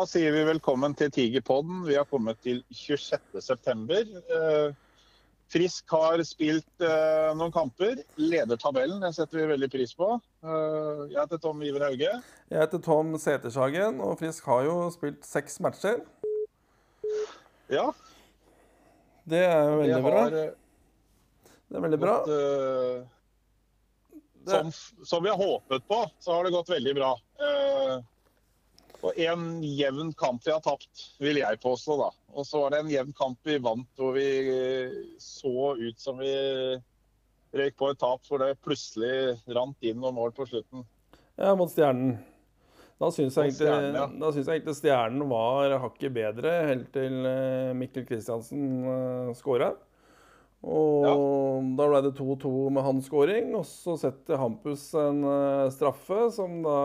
Da sier vi velkommen til Tigerpodden. Vi har kommet til 26.9. Eh, Frisk har spilt eh, noen kamper. Leder tabellen, det setter vi veldig pris på. Eh, jeg heter Tom Iver Hauge. Jeg heter Tom Setershagen, og Frisk har jo spilt seks matcher. Ja, Det er jo veldig bra. Det er veldig bra. som, som vi har håpet på, så har det gått veldig bra. Eh, og en jevn kamp vi har tapt, vil jeg påstå. da. Og så var det en jevn kamp vi vant hvor vi eh, så ut som vi røyk på et tap hvor det plutselig rant inn noen mål på slutten. ja, mot Stjernen. Da syns jeg, ja. jeg egentlig Stjernen var hakket bedre helt til eh, Mikkel Kristiansen uh, skåra. Og da ble det 2-2 med hans skåring, og så setter Hampus en eh, straffe som da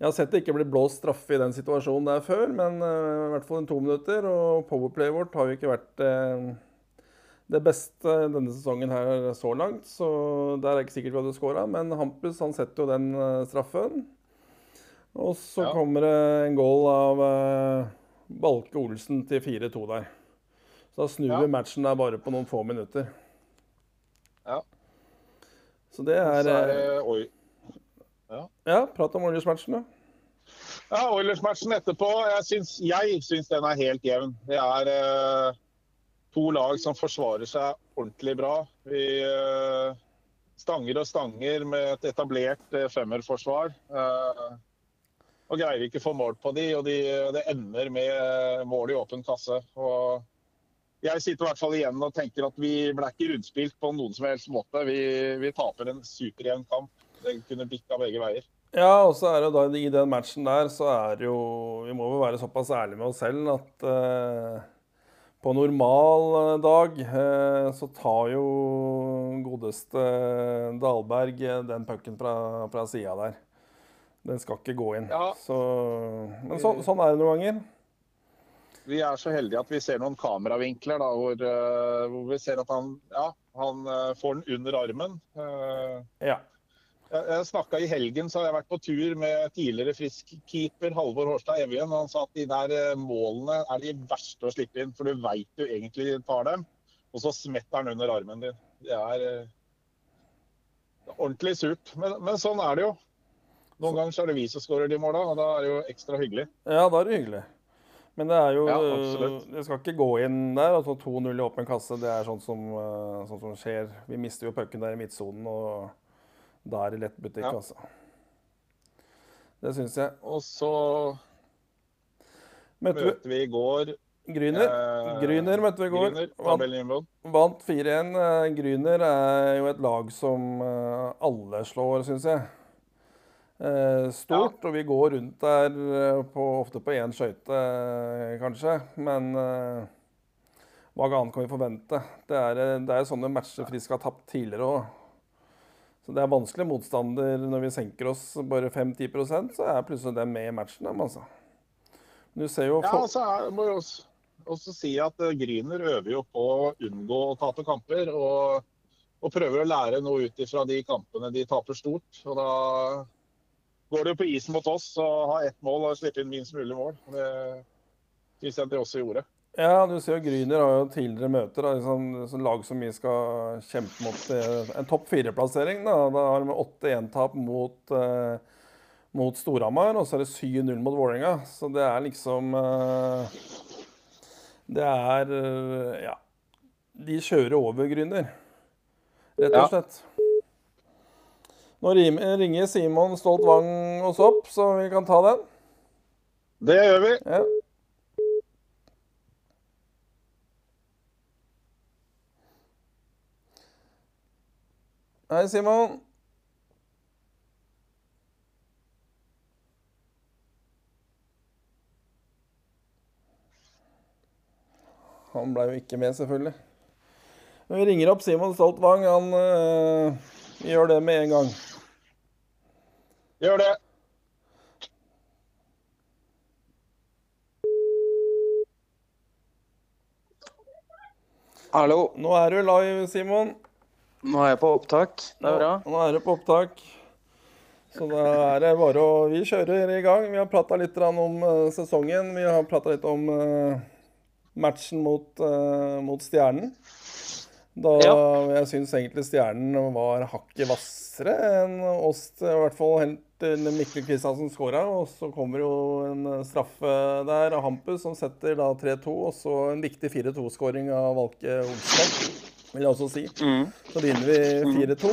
Jeg har sett det ikke bli blåst straffe i den situasjonen der før, men uh, i hvert fall en to minutter. Og powerplayet vårt har jo ikke vært uh, det beste denne sesongen her så langt, så der er det ikke sikkert vi hadde skåra. Men Hampus han setter jo den uh, straffen. Og så Ja. kommer det en goal av Balke Olsen til 4-2 der. Så da snur Ja. vi matchen der bare på noen få minutter. Ja. Så det er, Så er det Oi. Ja, prat om Oilers-matchen, da. Ja, Oilers-matchen etterpå, jeg syns, jeg syns den er helt jevn. Det er eh, to lag som forsvarer seg ordentlig bra. Vi eh, stanger og stanger med et etablert eh, femmerforsvar. Eh, og greier ikke å få mål på de, og de, det ender med eh, mål i åpen kasse. Og jeg sitter i hvert fall igjen og tenker at vi ble ikke rundspilt på noen som helst måte. Vi, vi taper en superjevn kamp. Det kunne bikka begge veier. Ja, og så er det da i den matchen der, så er det jo Vi må vel være såpass ærlige med oss selv at eh, på normal eh, dag eh, så tar jo godeste Dahlberg eh, den pucken fra, fra sida der. Den skal ikke gå inn. Ja. Så, men så, sånn er det noen ganger. Vi er så heldige at vi ser noen kameravinkler da, hvor, eh, hvor vi ser at han, ja, han eh, får den under armen. Eh, Ja. Jeg snakka i helgen, så har jeg vært på tur med tidligere frisk-keeper Halvor Hårstad Evjen. Han sa at de der eh, målene er de verste å slippe inn, for du veit du egentlig tar dem. Og så smetter han under armen din. Det er, eh, det er ordentlig surt. Men, men sånn er det jo. Noen ganger så er det vi som skårer de måla, og da er det jo ekstra hyggelig. Ja, da er det hyggelig. Men det er jo Ja, absolutt. Det skal ikke gå inn der. altså 2-0 i åpen kasse, det er sånt som, eh, sånt som skjer. Vi mister jo pucken der i midtsonen, og da er det lett butikk, Ja. altså. Det syns jeg. Og så Møtte møter vi i går Gryner? eh, Gryner møtte vi i går. Vant, vant 4-1. Eh, Gryner er jo et lag som eh, alle slår, syns jeg. Stort. stort, og vi går rundt der eh, på, ofte på én skøyte, eh, kanskje. Men eh, hva annet kan vi forvente? Det er, eh, det er sånne matcher Frisk har tapt tidligere òg. Så det er vanskelig motstander når vi senker oss bare 5-10% så er plutselig dem med i matchen. dem, altså. Du ser jo Ja, altså, jeg må jo også, også si at eh, Gryner øver jo på å unngå å tape kamper. Og, og prøver å lære noe ut ifra de kampene de taper stort. Og da går det jo på isen mot oss å ha ett mål og slippe inn minst mulig mål. Det syns jeg de også gjorde. Ja, du ser jo Gryner har jo tidligere møter. Da, liksom, lag som vi skal kjempe mot eh, en topp fire-plassering. Da. da har de 8-1-tap mot, eh, mot Storhamar, og så er det 7-0 mot Vålerenga. Så det er liksom eh, Det er eh, Ja. De kjører over Gryner, rett og Ja. slett. Nå ringer Simon Stolt Wang oss opp, så vi kan ta den. Det gjør vi. Ja. Hei, Simon. Han ble jo ikke med, selvfølgelig. Men vi ringer opp Simon Stolt Wang. Han øh, gjør det med en gang. Gjør det. Hallo, Nå er du live, Simon. Nå er jeg på opptak. Det er bra. Nå er du på opptak. Så da er det bare å Vi kjører i gang. Vi har prata litt om uh, sesongen. Vi har prata litt om uh, matchen mot, uh, mot Stjernen. Da ja. jeg syns egentlig Stjernen var hakket hvassere enn oss. I hvert fall helt til Mikkel Kristiansen skåra. Og så kommer jo en straffe der av Hampus som setter da 3-2. Og så en viktig 4-2-skåring av Valke Olsson, vil jeg også si. Mm. Så vinner vi 4-2.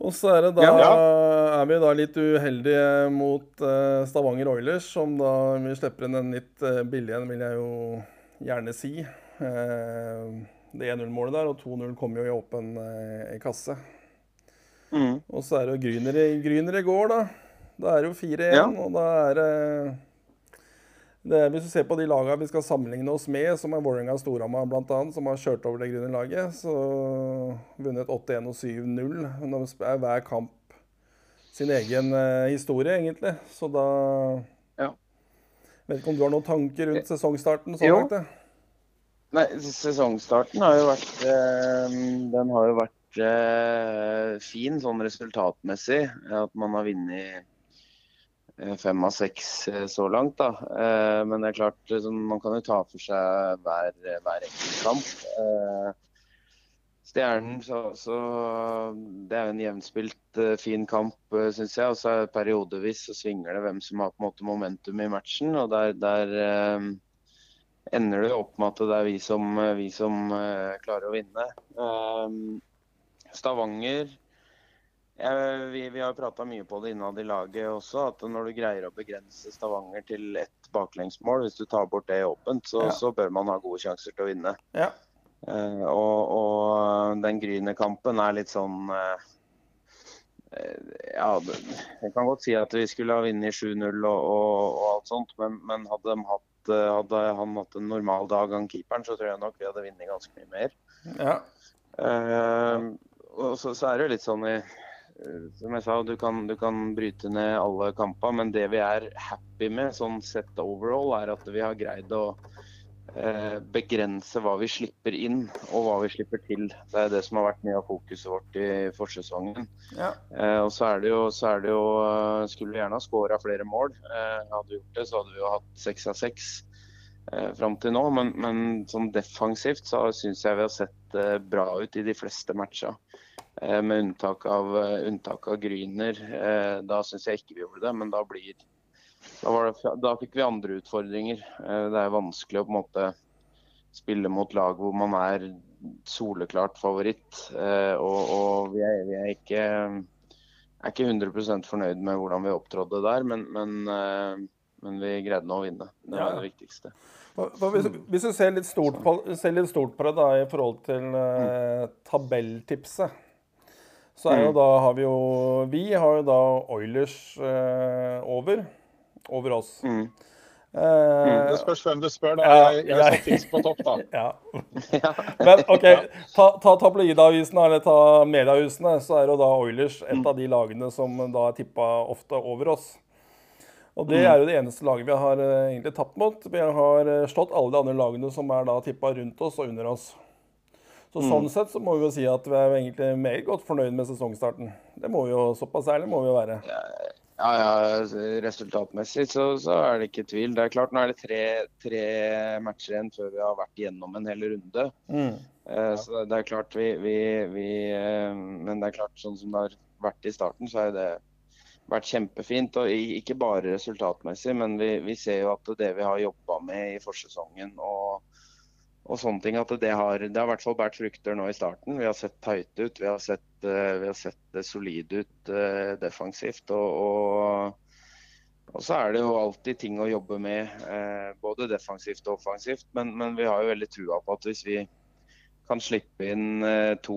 Og så er, da, ja. er vi da litt uheldige mot uh, Stavanger Oilers, som da vi slipper inn en litt uh, billig en, vil jeg jo gjerne si. Uh, det 1-0-målet der, og 2-0 kommer jo i åpen kasse. Mm. Og så er det jo Gryner i, i går, da. Da er det jo 4-1, ja. og da er det det, hvis du ser på de lagene vi skal sammenligne oss med, som er Vålerenga og Storhamar bl.a., som har kjørt over det grüne laget, så vunnet 8-1 og 7-0. Nå er hver kamp sin egen eh, historie, egentlig. Så da ja. Vet ikke om du har noen tanker rundt eh, sesongstarten så langt? Nei, sesongstarten har jo vært eh, Den har jo vært eh, fin sånn resultatmessig. At man har vunnet fem av seks eh, så langt. Da. Eh, men det er klart, man kan jo ta for seg hver, hver enkelt kamp. Stjernen, så, så, det er jo en jevnspilt fin kamp, syns jeg. Og så er periodevis så svinger det hvem som har på en måte momentum i matchen. Og der, der eh, ender det opp med at det er vi som, vi som eh, klarer å vinne. Eh, Stavanger vi, vi, har prata mye på det innad i laget også, at når du greier å begrense Stavanger til ett baklengsmål, hvis du tar bort det åpent, så, ja. så bør man ha gode sjanser til å vinne. Ja. Uh, og, og, den Gryner-kampen er litt sånn uh, Ja, jeg kan godt si at vi skulle ha vunnet 7-0 og, og, og, alt sånt, men, men hadde, hatt, hadde, han hatt en normal dag, han keeperen, så tror jeg nok vi hadde vunnet ganske mye mer. Ja. Uh, og så, så, er det litt sånn i Eh, som jeg sa, du kan, du kan bryte ned alle kamper, men det vi er happy med, sånn sett overall, er at vi har greid å eh, begrense hva vi slipper inn og hva vi slipper til. Det er det som har vært mye av fokuset vårt i forsesongen. Ja. Eh, og så er det jo, så er det jo eh, Skulle vi gjerne ha skåra flere mål. Eh, hadde vi gjort det, så hadde vi jo hatt seks av seks eh, fram til nå. Men, men sånn defensivt så syns jeg vi har sett eh, bra ut i de fleste matcher. Eh, med unntak av, eh, unntak av Gryner. Eh, da syns jeg ikke vi gjorde det, men da blir da, det, da, fikk vi andre utfordringer. Det er vanskelig å på en måte spille mot lag hvor man er soleklart favoritt. Og, og vi, er, vi er, ikke, er, ikke, 100% fornøyd med hvordan vi opptrådde der, men, men, men vi greide nå å vinne. Det er ja. det viktigste. Hvis, hvis, du ser litt stort på, ser litt stort på det da, i forhold til eh, tabelltipset så er jo mm. da har vi jo Vi har jo da Oilers eh, over. Over oss. Mm. Eh, det spørs hvem du spør. da. Jeg, jeg satt fiks på topp, da. ja. Men OK, ta, ta tabloidavisene eller ta mediehusene, så er jo da Oilers et av de lagene som da er tippa ofte over oss. Og det mm. er jo det eneste laget vi har eh, egentlig tapt mot. Vi har eh, slått alle de andre lagene som er da tippa rundt oss og under oss. Så mm. Sånn sett så må vi jo si at vi er egentlig meget godt fornøyd med sesongstarten. Det må vi jo, Såpass ærlig må vi jo være. Ja, ja, resultatmessig så, så, er det ikke tvil. Det er klart Nå er det tre, tre matcher igjen før vi har vært gjennom en hel runde. Mm. Ja. så det er klart vi, vi, vi, eh, Men det er klart, sånn som det har vært i starten, så er det vært kjempefint. og Ikke bare resultatmessig, men vi, vi ser jo at det vi har jobba med i forsesongen og og sånne ting. At det har, det har i hvert fall båret frukter nå i starten. Vi har sett tighte ut, vi har sett, uh, vi har sett solide ut uh, defensivt. Og, og, og, så er det jo alltid ting å jobbe med, eh, både defensivt og offensivt. Men, men, vi har jo veldig trua på at hvis vi kan slippe inn to,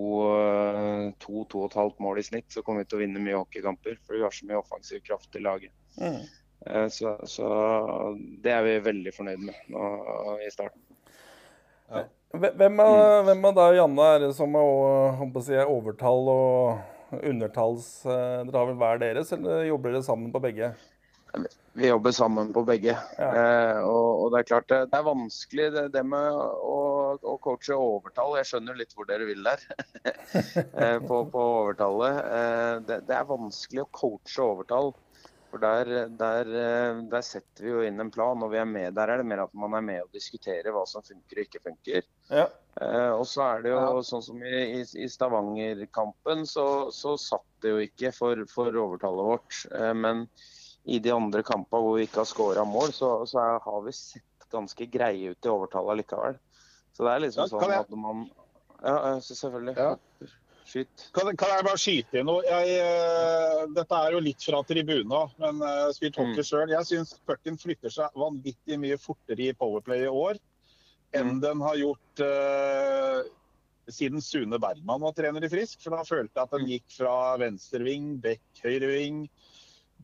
to, to og et halvt mål i snitt, så kommer vi til å vinne mye hockeykamper. For vi har så mye offensiv kraft i laget. Mm. Så, så, det er vi veldig fornøyd med nå i starten. Hvem, av, mm. hvem av deg og Janne er det som er si, overtall og undertalls? Eh, dere har vel hver deres, eller jobber dere sammen på begge? Vi jobber sammen på begge. Ja. Eh, og, og, det er klart det, det er vanskelig det, det med å, å, coache overtall. Jeg skjønner litt hvor dere vil der eh, på, på, overtallet. Eh, det, det, er vanskelig å coache overtall. For der, der, eh, der, setter vi jo inn en plan, og vi er med. Der er det mer at man er med og diskuterer hva som funker og ikke funker. Ja. Eh, og så er det jo ja. sånn som i, i, i Stavanger-kampen, så, så, satt det jo ikke for, for overtallet vårt. Eh, men i de andre kampene hvor vi ikke har skåra mål, så, så er, har vi sett ganske greie ut i overtallet likevel. Så det er liksom ja, sånn at man Ja, selvfølgelig. Ja. Skyt. Kan, kan, jeg bare skyte inn noe? Jeg, uh, dette er jo litt fra tribuna, men uh, spilt hockey mm. sjøl. Jeg syns pucken flytter seg vanvittig mye fortere i Powerplay i år enn mm. den har gjort uh, siden Sune Bergman var trener i Frisk. For da følte jeg at den gikk fra venstreving, bekk, høyreving,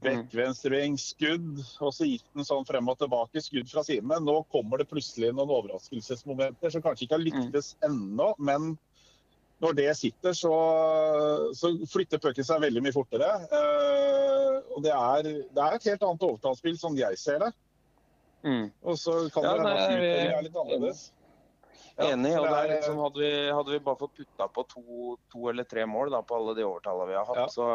bekk, mm. skudd. Og så gikk den sånn frem og tilbake, skudd fra sidene. Nå kommer det plutselig noen overraskelsesmomenter som kanskje ikke har lyktes mm. ennå, men når det sitter, så, så flytter pucken seg veldig mye fortere. Uh, og det er, det er, et helt annet overtallsspill, som jeg ser det. Mm. Og så kan ja, det hende at utdelingen er litt annerledes. Ja, Enig. og er liksom, hadde, vi, hadde vi bare fått putta på to, to, eller tre mål da, på alle de overtallene vi har hatt, ja. så,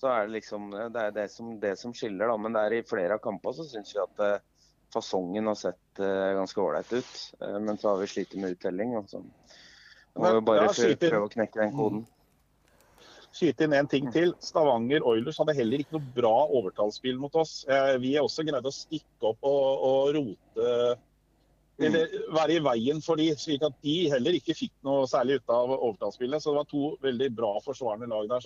så, er det liksom det, er det, som, det som skiller. da, Men det er i flere av kampene så syns vi at uh, fasongen har sett uh, ganske ålreit ut. Uh, men så har vi slitt med uttelling. og sånn. Må jo bare prøve å knekke den koden. Skyte inn en ting til. Stavanger Oilers hadde heller ikke noe bra overtallsspill mot oss. Eh, vi er også greid å stikke opp og, og rote Eller være i veien for de, slik at de heller ikke fikk noe særlig ut av overtallsspillet. Så det var to veldig bra forsvarende lag der,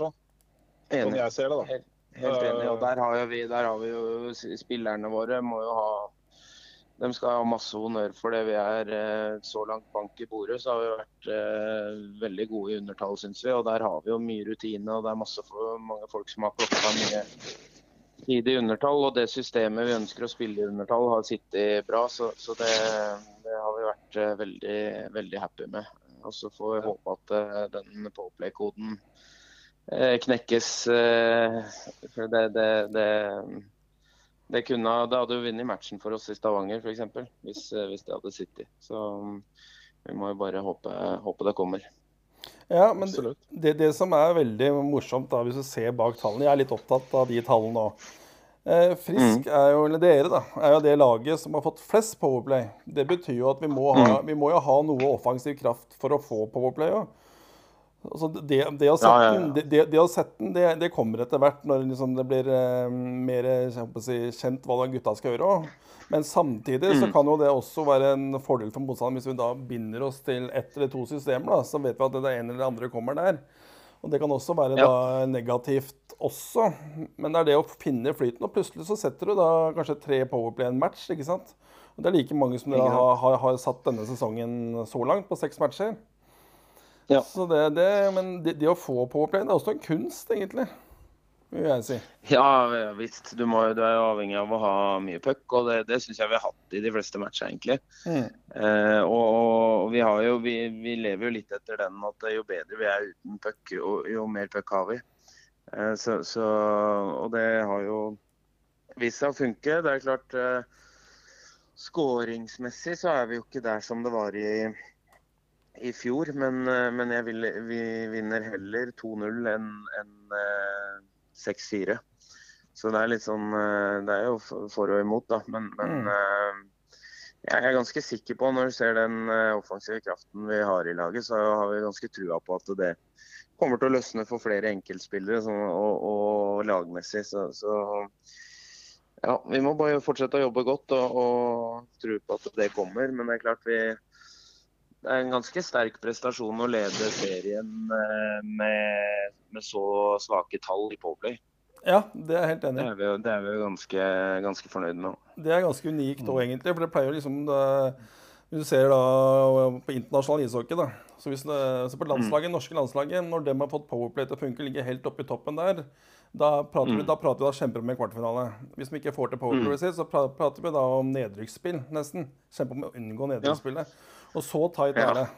sånn. Som jeg ser det, da. Helt, helt enig. Og der har, vi, der har vi jo spillerne våre må jo ha de skal ha masse honnør for det. Vi er eh, så langt bank i bordet, så har vi vært eh, veldig gode i undertall, syns vi. Og der har vi jo mye rutine, og det er masse, mange folk som har klokka mye tid i undertall. Og det systemet vi ønsker å spille i undertall, har sittet bra. Så, så det, det, har vi vært eh, veldig, veldig happy med. Og så får vi håpe at uh, den påplay-koden knekkes. Uh, for det, det, det det, kunne, det hadde jo vunnet matchen for oss i Stavanger f.eks. Hvis, eh, hvis det hadde sittet. Så mm, vi må jo bare håpe, håpe det kommer. Ja, men det, det, som er veldig morsomt, da, hvis du ser bak tallene Jeg er litt opptatt av de tallene òg. Eh, Frisk mm. er jo, eller dere da, er jo det laget som har fått flest Powerplay. Det betyr jo at vi må, ha, mm. vi må jo ha noe offensiv kraft for å få Powerplay òg. Altså det, det, å sette ja, ja, ja. den, det, det, å sette den, det, det kommer etter hvert når liksom det blir eh, mer si, kjent hva gutta skal gjøre. Men samtidig mm. så kan jo det også være en fordel for motstanderen hvis vi da binder oss til ett eller to systemer. Da, så vet vi at det ene eller andre kommer der. Og Det kan også være da negativt også. Men det er det å finne flyten. Og plutselig så setter du da kanskje tre powerplay en match. ikke sant? Og Det er like mange som dere har, har, har satt denne sesongen så langt, på seks matcher. Ja. Så det, det, men det, det, å få powerplay det er også en kunst, egentlig. Vil jeg si. Ja visst. Du, må, du er jo avhengig av å ha mye puck, og det, det syns jeg vi har hatt i de fleste matcher, egentlig. Mm. Eh, og, og, vi, har jo, vi, vi, lever jo litt etter den at jo bedre vi er uten puck, jo, jo, mer puck har vi. Eh, så, så, og det har jo vist seg å funke. Det er klart eh, Skåringsmessig så er vi jo ikke der som det var i i fjor, men, men jeg vil, vi vinner heller 2-0 enn en, uh, 6-4. Så det er litt sånn uh, Det er jo for og imot, da. Men, men uh, jeg er ganske sikker på, når du ser den offensive kraften vi har i laget, så har vi ganske trua på at det kommer til å løsne for flere enkeltspillere sånn, og, og, lagmessig. Så, så, ja, vi må bare fortsette å jobbe godt og, og tro på at det kommer. Men det er klart vi det er en ganske sterk prestasjon å lede serien eh, med, med så svake tall i Powerplay. Ja, det er jeg helt enig i. Det er vi, det er vi ganske, ganske fornøyd med. Det er ganske unikt òg, egentlig. For det pleier liksom det, Hvis du ser da på internasjonal ishockey, da. Så hvis det, så på landslaget, mm. norske landslaget, når de har fått Powerplay til å funke, ligger helt oppe i toppen der, da prater, mm. vi, da prater vi da kjemper om en kvartfinale. Hvis vi ikke får til Powerplay, mm. så prater vi da om nedrykksspill, nesten. Kjempe om å unngå nedrykksspillet. Ja. Og så tight er det.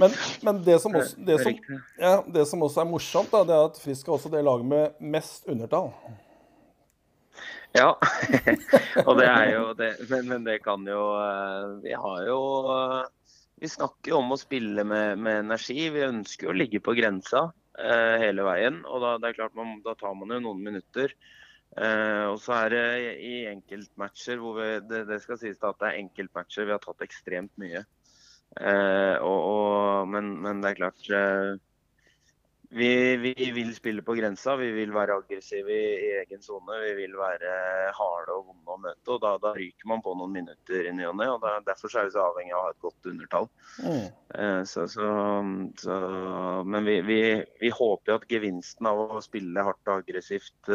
Men, men det, som også, det, som, ja, det, som også, er morsomt, da, det er at Frisk er også det laget med mest undertall. Ja, og det er jo det. Men, men, det kan jo Vi har jo Vi snakker jo om å spille med, med energi. Vi ønsker jo å ligge på grensa eh, hele veien. Og da, det er klart man, da tar man jo noen minutter. Eh, og så er det i enkeltmatcher hvor vi, det, det, skal sies at det er enkeltmatcher vi har tatt ekstremt mye. Uh, og, og, men, men, det er klart uh, vi, vi, vil spille på grensa, vi vil være aggressive i, i egen sone. Vi vil være harde og vonde å møte. og Da, da ryker man på noen minutter i ny og ne. Derfor er vi så avhengig av å ha et godt undertall. Mm. Så, så, så, men vi, vi, vi, håper at gevinsten av å spille hardt og aggressivt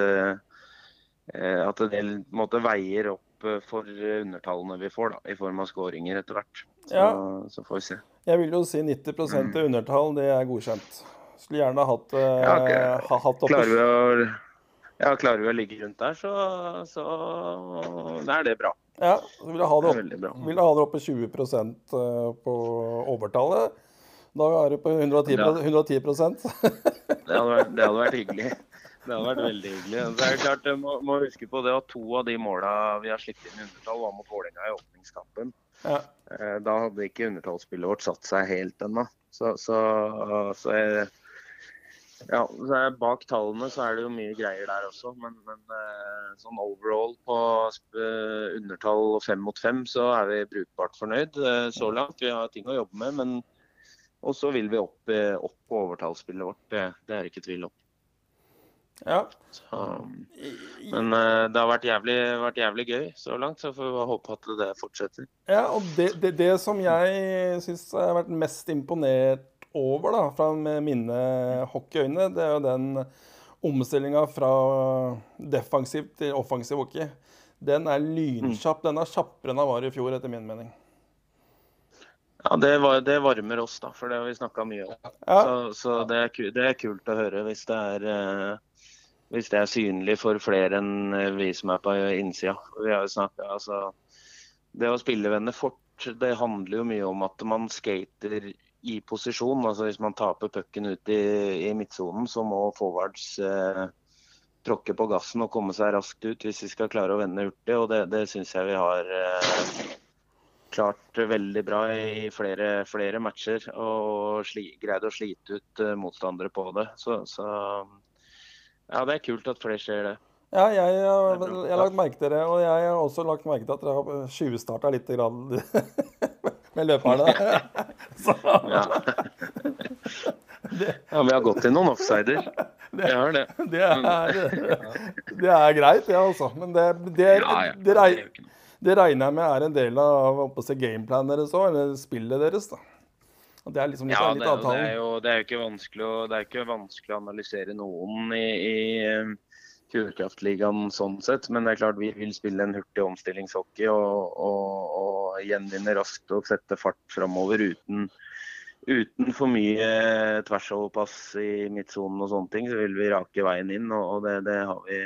At det måte, veier opp eh, for undertallene vi får, da, i form av skåringer etter hvert. Så, ja. så, får vi se. Jeg vil jo si 90 av undertall, det er godkjent. Skulle gjerne hatt, ja, okay. ha, hatt. Klarer vi, å, ja, klarer vi å ligge rundt der, så, så er det bra. Ja, så vil jeg ha det, opp, vil ha det oppe 20 eh, på overtallet. Da er du på 110, ja. 110 det, hadde vært, det hadde vært hyggelig. Det hadde vært veldig hyggelig. Det er klart, må, må, huske på det at To av de måla vi har sluppet inn i undertall, var mot Vålerenga i åpningskampen. Ja. Eh, da hadde ikke undertallsspillet vårt satt seg helt ennå. Så, så, så jeg, ja, Bak tallene så er det jo mye greier der også, men, men eh, sånn overall på eh, undertall fem mot fem, så er vi brukbart fornøyd så langt. Vi har ting å jobbe med, men og så vil vi opp, opp på overtallsspillet vårt. Det, det er det ikke tvil om. Ja. Så, men det har vært jævlig, vært jævlig, gøy så langt, så får vi håpe at det fortsetter. Ja, og det, det, det som jeg syns har vært mest imponert over da, fra mine hockeyøyne, det er jo den omstillinga fra defensiv til offensiv hockey. Den er lynkjapp. Den er kjappere enn den var i fjor, etter min mening. Ja, det, var, det varmer oss, da, for det har vi snakka mye om. Ja. Så, så det, er, det, er, kult å høre hvis det er eh, hvis det er synlig for flere enn vi som er på innsida. Vi har jo snakket, altså, det å spille venner fort, det handler jo mye om at man skater i posisjon. altså Hvis man taper pucken ut i, i midtsonen, så må forwards eh, tråkke på gassen og komme seg raskt ut hvis vi skal klare å vende hurtig. og Det, det syns jeg vi har eh, klart veldig bra i flere, flere matcher. Og sli, greid å slite ut eh, motstandere på det. Så, så, ja, det er kult at flere ser det. Ja, jeg, jeg, jeg, har lagt merke til det. Og jeg har også lagt merke til at dere har tjuvstarta litt med løperne. ja. ja, vi har gått til noen offsider. Det, har det. Det er, det er greit, det, altså. Men det, det, det, regner jeg med er en del av gameplanen deres òg, eller spillet deres. da. Det er liksom litt, ja, avtalen. Det er, jo, det er jo ikke vanskelig å, det ikke vanskelig å analysere noen i, i Fjordkraftligaen sånn sett. Men det er klart vi vil spille en hurtig omstillingshockey og, og, og gjenvinne raskt og sette fart framover uten, uten, for mye tversoverpass i midtsonen og sånne ting. Så vil vi rake veien inn, og, det, det har vi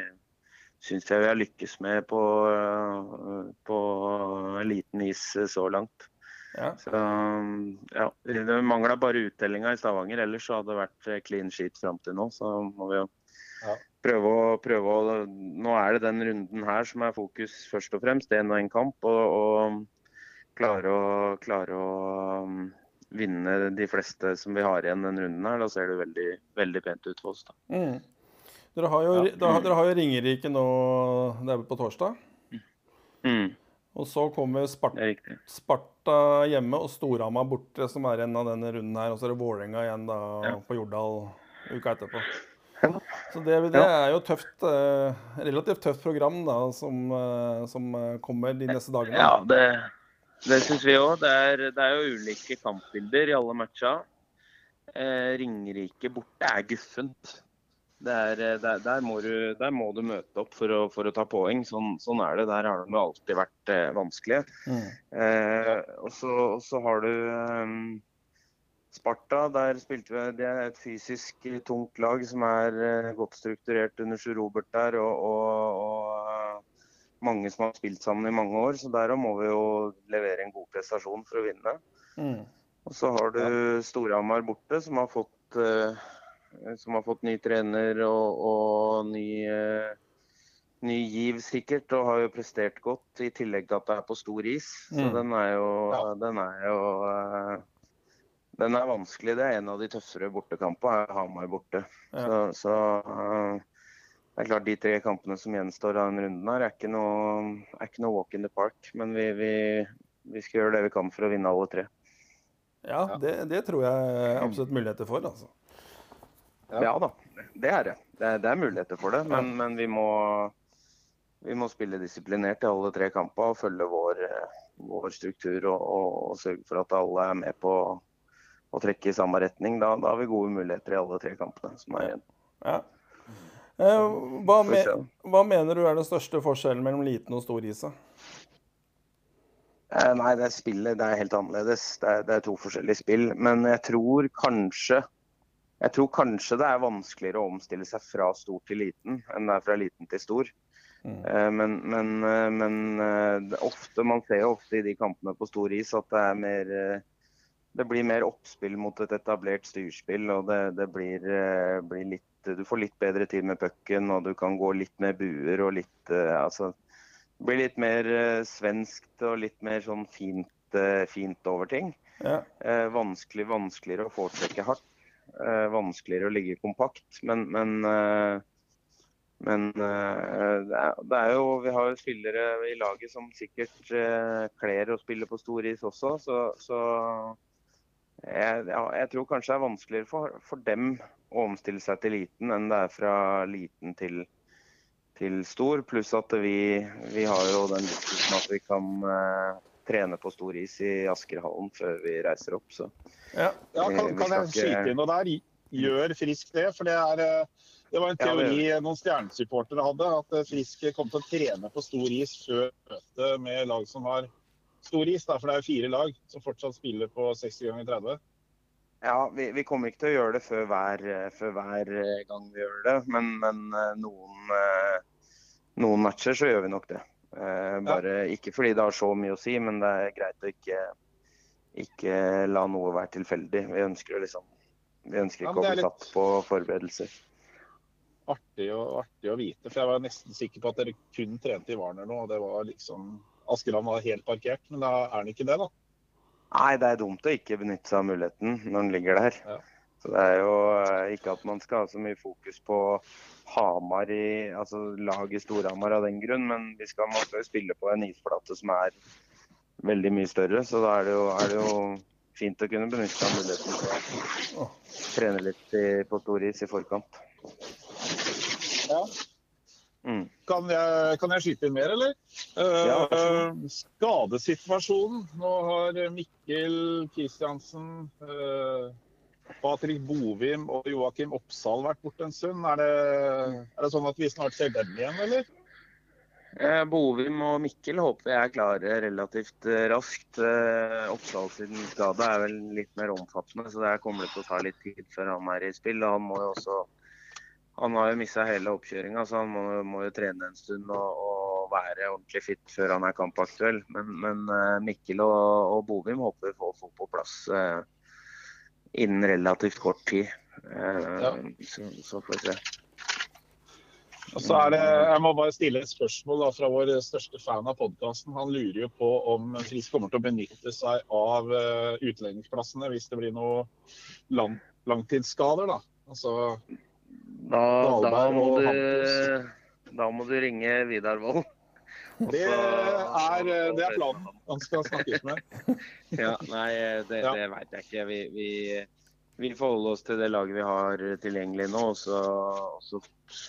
syns jeg vi har lykkes med på, på liten is så langt. Ja. Så, ja, det mangla bare uttellinga i Stavanger, ellers så hadde det vært clean sheet fram til nå. Så må vi jo ja prøve å, prøve å, Nå er det den runden her som er fokus først og fremst. Én og én kamp. Og, og, klare å, klare å um, vinne de fleste som vi har igjen den runden her. Da ser det veldig, veldig pent ut for oss. da. Mm. Dere, har jo, ja. da, dere har jo Ringerike nå det er på torsdag. Mm. Og så kommer Sparta, Sparta hjemme og Storhamar borte, som er en av denne runden her. Og så er det Vålerenga igjen da ja. på Jordal uka etterpå. Så det, det, er jo tøft, eh, relativt tøft program da, som, eh, som eh, kommer de neste dagene. Ja, det, det syns vi òg. Det, det, er jo ulike kampbilder i alle matcha. Eh, Ringerike borte er guffent. Er, der, der, må du, der, må du, møte opp for å, for å ta poeng. Sånn, sånn, er det. Der har det alltid vært eh, vanskelig. Mm. Eh, og, så, og, så, har du Sparta, der spilte vi Det er et fysisk tungt lag som er eh, godt strukturert under Sjur Robert der. Og, og, og, eh, mange som har spilt sammen i mange år. Så der må vi jo levere en god prestasjon for å vinne. Mm. Og så har du Storhamar borte, som har fått, som har fått ny trener og, og ny uh, ny giv sikkert, og har jo prestert godt. I tillegg til at det er på stor is. Så mm. den er jo, ja. den er jo uh, den er vanskelig. Det er en av de tøffere bortekampene. Hamar borte. Ja. Så, så uh, det er klart De tre kampene som gjenstår av den runden, her er ikke noe, er ikke noe walk in the park. Men vi, vi, vi, skal gjøre det vi kan for å vinne alle tre. Ja, det, det tror jeg absolutt muligheter for. altså. Ja. ja da, det er det. Det er, det er muligheter for det. Men, men vi må vi må spille disiplinert i alle tre kampene og følge vår, vår struktur og, og, og, sørge for at alle er med på å trekke i samme retning. Da, da har vi gode muligheter i alle tre kampene som er igjen. Ja. Eh, hva, me, hva, mener du er den største forskjellen mellom liten og stor is? Eh, nei, det er spillet. Det er helt annerledes. Det er, det er, to forskjellige spill. Men jeg tror kanskje jeg tror kanskje det er vanskeligere å omstille seg fra stor til liten enn det er fra liten til stor. Mm. Eh, men, men, eh, men eh, ofte, man ser jo ofte i de kampene på stor is at det er mer det blir mer oppspill mot et etablert styrspill. og det, det blir, blir, litt, Du får litt bedre tid med pucken, og du kan gå litt mer buer og litt altså, Det blir litt mer svenskt og litt mer sånn fint, fint over ting. Ja. Vanskelig, vanskeligere å foretrekke hardt. Eh, vanskeligere å ligge kompakt. Men, men eh, men uh, det, er, jo, vi har jo spillere i laget som sikkert kler å spille på stor is også. Så, så jeg, jeg, tror kanskje det er vanskeligere for, for, dem å omstille seg til liten enn det er fra liten til, til stor. Pluss at vi, vi, har jo den at vi kan trene på stor is i Askerhallen før vi reiser opp. Så. Ja, ja kan, kan jeg skyte inn noe der? Gjør Frisk det? For det er det var en teori ja, noen stjernesupportere hadde, at Frisk kom til å trene på stor is før møtet med lag som har stor is. Da, for det er jo fire lag som fortsatt spiller på 60 ganger 30. Ja, vi, vi, kommer ikke til å gjøre det før hver, før hver gang vi gjør det. Men, men eh, noen, eh, noen, matcher så gjør vi nok det. Eh, bare, ja. Ikke fordi det har så mye å si, men det er greit å ikke, ikke la noe være tilfeldig. Vi ønsker, liksom, vi ønsker ikke å bli litt... satt på forberedelser artig, og, artig å vite. For jeg var nesten sikker på at dere kun trente i Warner nå. og det var liksom Askeland var helt parkert, men da er han ikke det, da? Nei, det er dumt å ikke benytte seg av muligheten når den ligger der. Ja. Så Det er jo eh, ikke at man skal ha så mye fokus på Hamar i, altså laget Storhamar av den grunn, men vi skal, man skal jo spille på en isflate som er veldig mye større. Så da er det jo, er det jo fint å kunne benytte av muligheten til å trene litt i, på stor is i forkant. Ja. Mm. Kan, jeg, kan, jeg, skyte inn mer, eller? Ja, uh, skadesituasjonen. Nå har Mikkel Kristiansen, uh, Patrick Bovim og Joakim Oppsal vært borte en stund. Er det, er det, sånn at vi snart ser dem igjen, eller? Eh, Bovim og Mikkel håper jeg er klare relativt eh, raskt. Eh, Oppsal sin skade er vel litt mer omfattende, så det kommer til å ta litt tid før han er i spill. Han må jo også han har jo mista hele oppkjøringa, så han må, må, jo trene en stund og, og, være ordentlig fit før han er kampaktuell. Men, men uh, Mikkel og, og, Bovim håper vi får få på plass uh, innen relativt kort tid. Ja. så, så, får vi se. Og så er det, Jeg må bare stille et spørsmål da, fra vår største fan av podkasten. Han lurer jo på om Frisk kommer til å benytte seg av utlendingsplassene hvis det blir noen lang, langtidsskader. da. Altså, da, da, må du, da må du ringe Vidar Wold. Det er, det er, planen. Han skal snakkes med. ja, nei, det, ja. det veit jeg ikke. Vi, vi, vi får holde oss til det laget vi har tilgjengelig nå, og så, og så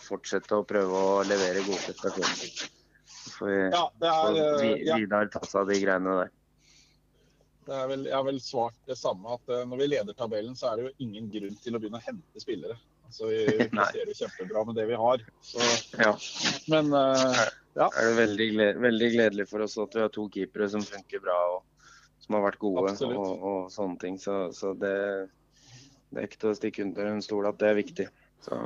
fortsette å prøve å levere gode prestasjoner. Så ja, er, ja. Vidar ta seg av de greiene der. Vel, jeg har vel svart det samme, at eh, når vi leder tabellen, så er det jo ingen grunn til å begynne å hente spillere. Altså, vi, presterer kjempebra med det vi har. Så, ja. Men uh, ja. Er det veldig, gled, veldig, gledelig for oss at vi har to keepere som funker bra og som har vært gode og, og, sånne ting. Så, så det, det, er ikke til å stikke under en stol at det er viktig. Så.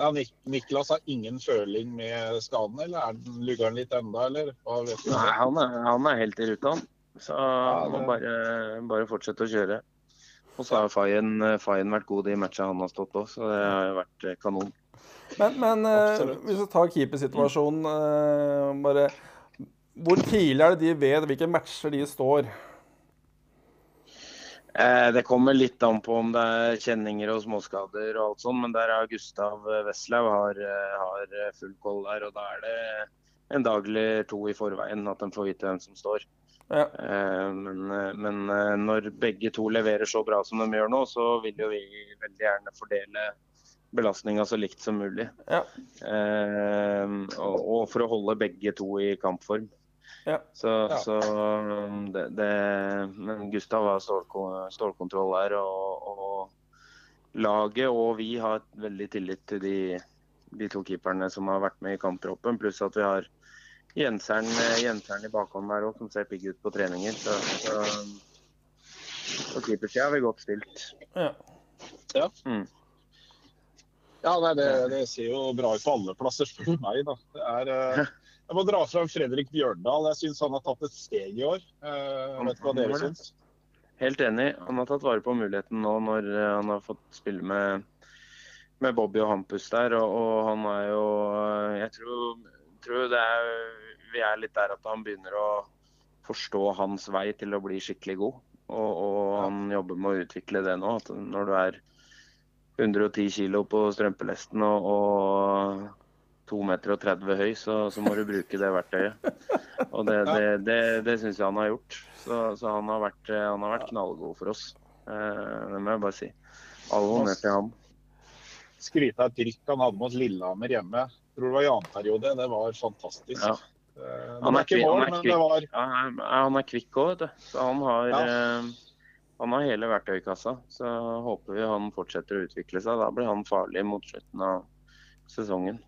Ja, Nik Niklas har ingen føling med skaden, eller er den, lugger han litt enda, eller? Nei, han er, han er, helt i ruta, han. Så han må bare, bare fortsette å kjøre. Og så har Fayen, vært god i matcha han har stått på, så det har vært eh, kanon. Men, men uh, hvis vi tar keepersituasjonen uh, bare Hvor tidlig er det de vet hvilke matcher de står? Eh, det kommer litt an på om det er kjenninger og småskader og alt sånt, men der er Gustav Weslaug har, har, full koll der. Og da er det en dag eller to i forveien at de får vite hvem som står. Ja. Eh, men, men, når begge to leverer så bra som de gjør nå, så vil jo vi veldig gjerne fordele belastninga så likt som mulig. Ja. Eh, og, og, for å holde begge to i kampform. Ja. Så, ja. så det, det, Men Gustav har stålkontroll der. Og, og, laget og vi har veldig tillit til de, de to keeperne som har vært med i kamptroppen. Pluss at vi har Jenseren, Jenseren i bakhånd der òg, som ser pigg ut på treninger. Så, så på keepersida har vi godt stilt. Ja. ja. Mm. Ja, nei, det, det, ser jo bra ut på alle plasser, spør du meg. da. Er, uh, jeg må dra fram Fredrik Bjørndal. Jeg syns han har tatt et steg i år. Uh, vet ikke hva dere syns? Helt enig. Han har tatt vare på muligheten nå når uh, han har fått spille med, med Bobby og Hampus der. Og, og, han er jo Jeg tror, tror det er, vi er litt der at han begynner å forstå hans vei til å bli skikkelig god. Og, og han jobber med å utvikle det nå. at Når du er 110 kg på strømpelesten og, og 2,30 meter høy, så, så, må du bruke det verktøyet. Og det, det, det, det syns jeg han har gjort. Så, så han, har vært, han, har vært, knallgod for oss. Eh, det må jeg bare si. All honnør til ham. Skryte av et trykk han hadde mot Lillehammer hjemme. Jeg tror det var i annen periode. Det var fantastisk. Ja. Eh, han er, kvikk, han, er kvikk, var... ja, han er kvikk òg, vet du. Så han har ja. Eh, han har hele verktøykassa, så håper vi han fortsetter å utvikle seg. Da blir han farlig mot slutten av sesongen.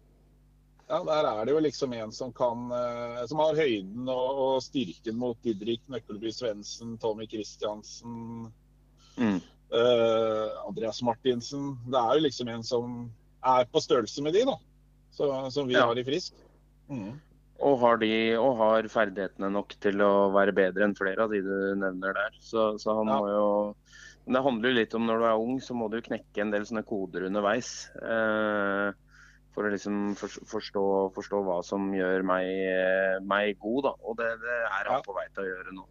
Ja, Der er det jo liksom en som kan, eh, som har høyden og, styrken mot Didrik Nøkkelby Svendsen, Tommy Christiansen, mm. uh, Andreas Martinsen. Det er jo liksom en som er på størrelse med de, da. Så, som vi ja. har i Frisk. Mm. Og har, de, og har, ferdighetene nok til å være bedre enn flere av de du nevner der. Så, så han ja. må jo Men det handler jo litt om når du er ung, så må du knekke en del sånne koder underveis. Eh, for å liksom forstå, forstå, hva som gjør meg, meg god, da. Og det, det er han på vei til å gjøre nå.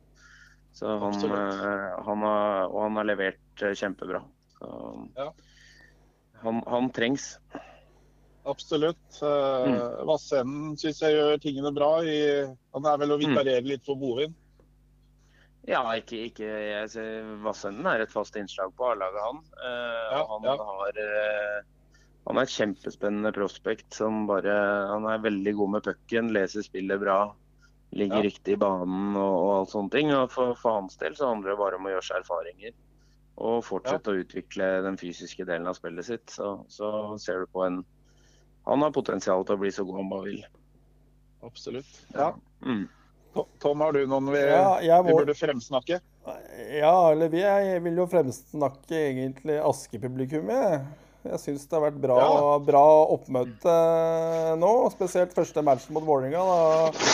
Så han, eh, han har, og han har levert eh, kjempebra. Så, ja. han, han trengs. Absolutt. Uh, mm. Vassenden syns jeg gjør tingene bra. I, han er vel å mm. litt for Bovin? Ja, ikke, ikke jeg Vassenden er et fast innslag på A-laget, han. Uh, ja, han, ja. Har, uh, han er et kjempespennende prospect som bare Han er veldig god med pucken, leser spillet bra. Ligger ja. riktig i banen og, og alt sånne ting. Og for, for, hans del så handler det bare om å gjøre seg erfaringer. Og fortsette å utvikle den fysiske delen av spillet sitt. Så, så ser du på en han har potensial til å bli så god han bare vil. Absolutt. Ja. Mm. Tom, har du noen vi, ja, må... vi, burde fremsnakke? Ja, eller vi jeg vil jo fremsnakke egentlig Aske-publikummet. Jeg syns det har vært bra, ja. bra oppmøte nå. Spesielt første matchen mot Vålerenga. Da,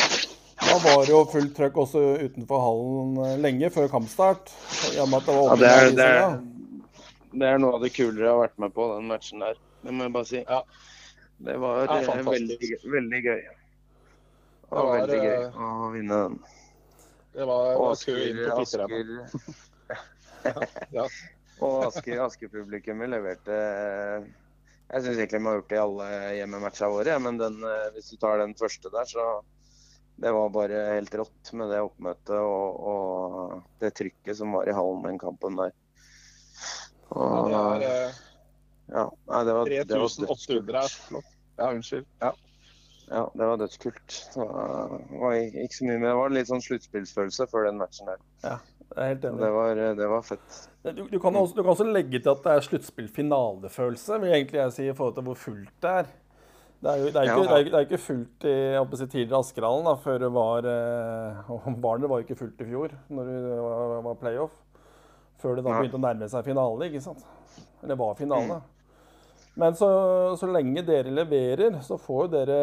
da, var det jo fullt trøkk også utenfor hallen lenge før kampstart. Ja, det, det, er, det, er, det, er, noe av det kulere jeg har vært med på, den matchen der. Det må jeg bare si. Ja. Det var det eh, veldig, veldig, gøy. Det var, veldig gøy eh, å vinne den. Det var, og Asker, Asker, ja. Og Asker, Asker-publikummet leverte eh, Jeg syns egentlig vi har gjort det i alle hjemmematcha våre, men den, hvis du tar den første der, så det var bare helt rått med det oppmøtet og, og det trykket som var i hallen den kampen der. Og, ja, det er, ja, nei, det var, 3800 er flott. Ja, unnskyld. Ja. ja. det var dødskult. Det var, ikke så mye, men det var litt sånn sluttspillsfølelse før den matchen der. Ja, jeg er helt enig. Det var, det var fett. Du, du, kan også, du, kan også, legge til at det er sluttspill-finalefølelse, vil egentlig jeg si, i forhold til hvor fullt det er. Det er jo det er ikke, det er, det er ikke fullt i si, tidligere Askerhallen, da, før det var eh, Barnet var jo ikke fullt i fjor, når det var, var playoff. Før det da begynte å nærme seg finale, ikke sant. Eller var finale. Mm. Men så, så, lenge dere leverer, så får jo dere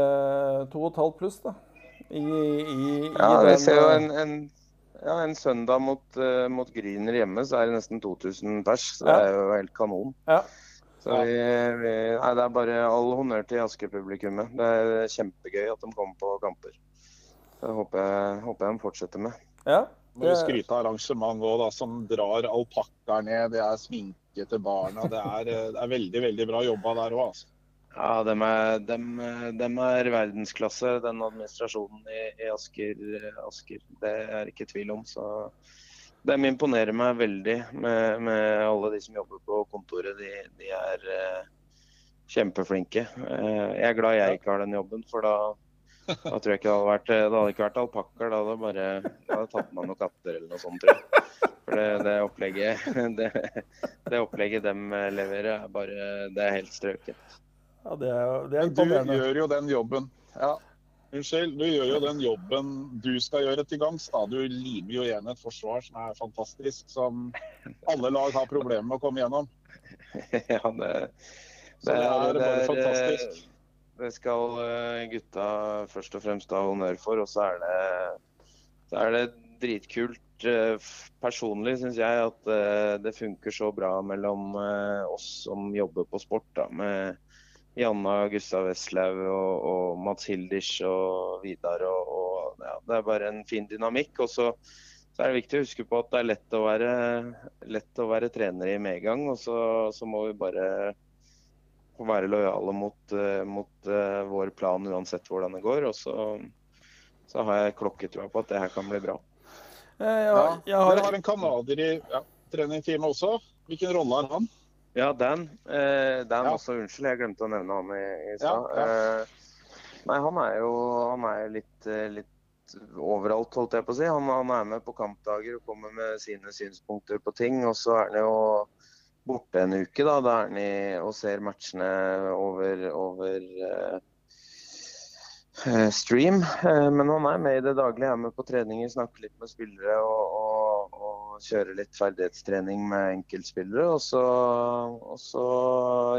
to og et halvt pluss, da. I, i, ja, vi ser jo en, en, ja, en søndag mot, uh, mot, Gryner hjemme, så er det nesten 2000 pers. Så ja. det er jo helt kanon. Ja. Så vi, vi, nei, Det er bare all honnør til Asker-publikummet. Det er kjempegøy at de kommer på kamper. Det håper jeg, håper jeg de fortsetter med. Ja, Må vi skryte av arrangementet òg, som drar alpakkaer ned. Det er sminke til barna. Det er, det er veldig veldig bra jobba der òg. Altså. Ja, dem er, dem, dem er, verdensklasse, den administrasjonen i, i Asker, Asker, Det er ikke tvil om. Så de imponerer meg veldig med, med alle de som jobber på kontoret. De, de er uh, kjempeflinke. Uh, jeg er glad jeg ikke har den jobben, for da, da tror jeg ikke det hadde vært, det hadde ikke vært alpakkaer. Da hadde bare da hadde tatt med noen katter eller noe sånt, tror jeg. For det, det opplegget det, det opplegget de leverer, er bare Det er helt strøket. Ja, det er, det er. Du gjør jo den jobben. Ja. Unnskyld, du gjør jo den jobben du skal gjøre til gangs. Du limer jo igjen et forsvar som er fantastisk, som alle lag har problemer med å komme gjennom. Ja, det, det, det er, det bare fantastisk. Det skal eh, gutta først og fremst ha honnør for, og så er det, så er det dritkult eh, personlig syns jeg at eh, det funker så bra mellom oss som jobber på sport. Da, med Janna Gustav Westlaug og, og, Mats Hilders og Vidar. Og, og ja, det er bare en fin dynamikk. Og så, så, er det viktig å huske på at det er lett å være, lett å være trener i medgang. Og så, så, må vi bare være lojale mot, mot uh, vår plan uansett hvordan det går. Og så, så har jeg klokketrua på at det her kan bli bra. Eh, jeg har... Dere har en canadier i ja, treningsteamet også. Hvilken rolle har han? Ja, Dan. Eh, Dan ja. også, unnskyld, jeg glemte å nevne han i, i stad. Ja, ja. eh, nei, han er jo han er litt, eh, litt overalt, holdt jeg på å si. Han, han, er med på kampdager og kommer med sine synspunkter på ting. Og så er han jo borte en uke, da. Da er han i, og ser matchene over, over uh, stream. Uh, men han er med i det daglige, er med på treninger, snakker litt med spillere og, og, og kjøre litt ferdighetstrening med enkeltspillere. Og så, og så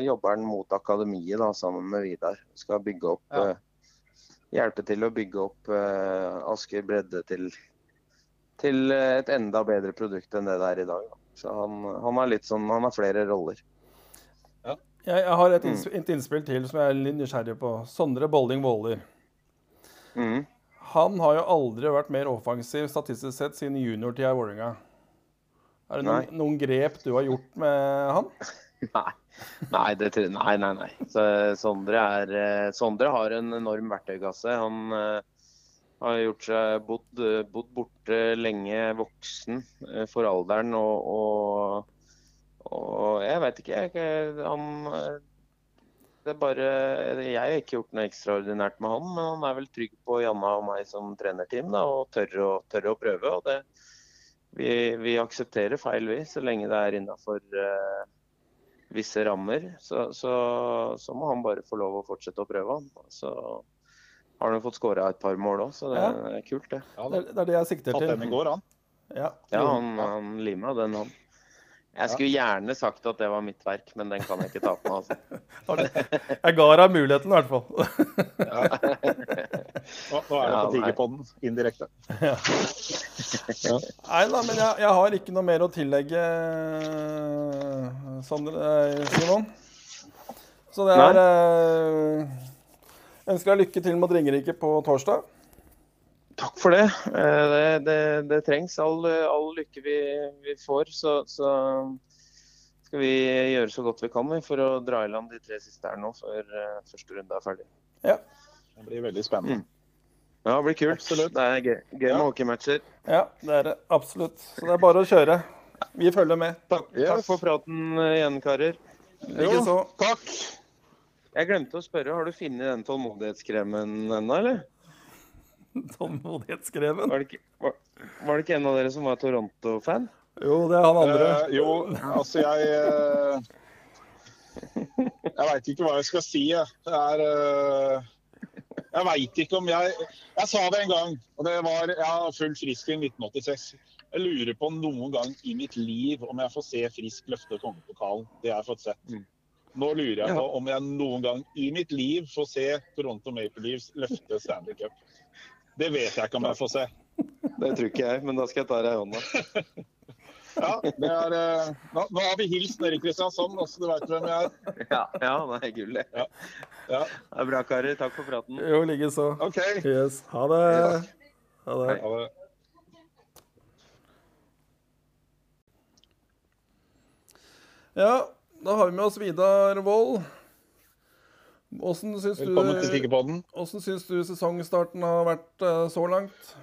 jobber han mot akademiet da, sammen med Vidar. Skal bygge opp, ja. uh, hjelpe til å bygge opp Asker bredde til, til et enda bedre produkt enn det det er i dag. Da. Så han, han, har litt sånn, han har flere roller. Ja. Jeg, har et, innsp et innspill til som jeg er litt nysgjerrig på. Sondre Bolling Våler. Mm. Han har jo aldri vært mer offensiv statistisk sett siden juniortida i Vålerenga. Er det noen, noen, grep du har gjort med han? Nei. Nei, det, nei, nei, nei. Så, Sondre, er, eh, Sondre, har en enorm verktøykasse. Han uh, har gjort seg bodd, bodd, borte lenge voksen for alderen. Og, og, og jeg veit ikke, jeg. Han det er bare, Jeg har ikke gjort noe ekstraordinært med han, men han er vel trygg på Janna og meg som trenerteam da, og tør å, tør å prøve. og det vi, vi, aksepterer feil, vi, så lenge det er innafor uh, visse rammer. Så, så, så, må han bare få lov å fortsette å prøve. han. Så har han fått skåra et par mål òg, så det ja. er kult, det. Ja, det, det, er det jeg sikter til. Tatt den i går, han. Ja, ja han, han lima den, han. Jeg skulle gjerne sagt at det var mitt verk, men den kan jeg ikke ta på meg. Altså. jeg ga deg muligheten, i hvert fall. nå, nå, er det på tigerpodden, indirekte. Ja. ja. Nei da, men jeg, jeg, har ikke noe mer å tillegge, Sander, eh, Simon. Så det er eh, Ønsker deg lykke til mot Ringerike på torsdag. Takk for det. Eh, det, det, det trengs. All, all, lykke vi, vi får. Så, så, skal vi gjøre så godt vi kan for å dra i land de tre siste her nå før uh, første runde er ferdig. Ja. Det blir veldig spennende. Mm. Ja, det blir kult. Absolutt. Det er gøy, gøy ja. hockeymatcher. Ja, det er det absolutt. Så det er bare å kjøre. Vi følger med. Takk, yes. takk for praten eh, igjen, karer. Likeså. Takk. Jeg glemte å spørre, har du funnet den tålmodighetskremen ennå, eller? Tålmodighetskreven. Var, var, var, det ikke en av dere som var Toronto-fan? Jo, det er han andre. Uh, jo, altså jeg uh, Jeg veit ikke hva jeg skal si. Jeg, er, uh, jeg veit ikke om jeg Jeg sa det en gang, og det var Jeg har full frisk i 1986. Jeg lurer på noen gang i mitt liv om jeg får se Frisk løfte kongepokalen. Det har jeg fått sett. Mm. Nå lurer jeg på om jeg noen gang i mitt liv får se Toronto Maple Leafs løfte Stanley Cup. Det vet jeg ikke om jeg får se. Det tror ikke jeg, men da skal jeg ta deg i hånda. Ja, det er, uh, nå, nå, har vi hilst nede i Kristiansand, så du veit hvem jeg er. Ja, ja det er gull, det. Ja. Ja. Det er bra, karer. Takk for praten. Jo, likeså. Okay. Yes. Ha det. Ha det. Ha det. Ja, da har vi med oss Vidar Wold. Åssen syns, syns, du sesongstarten har vært uh, så langt?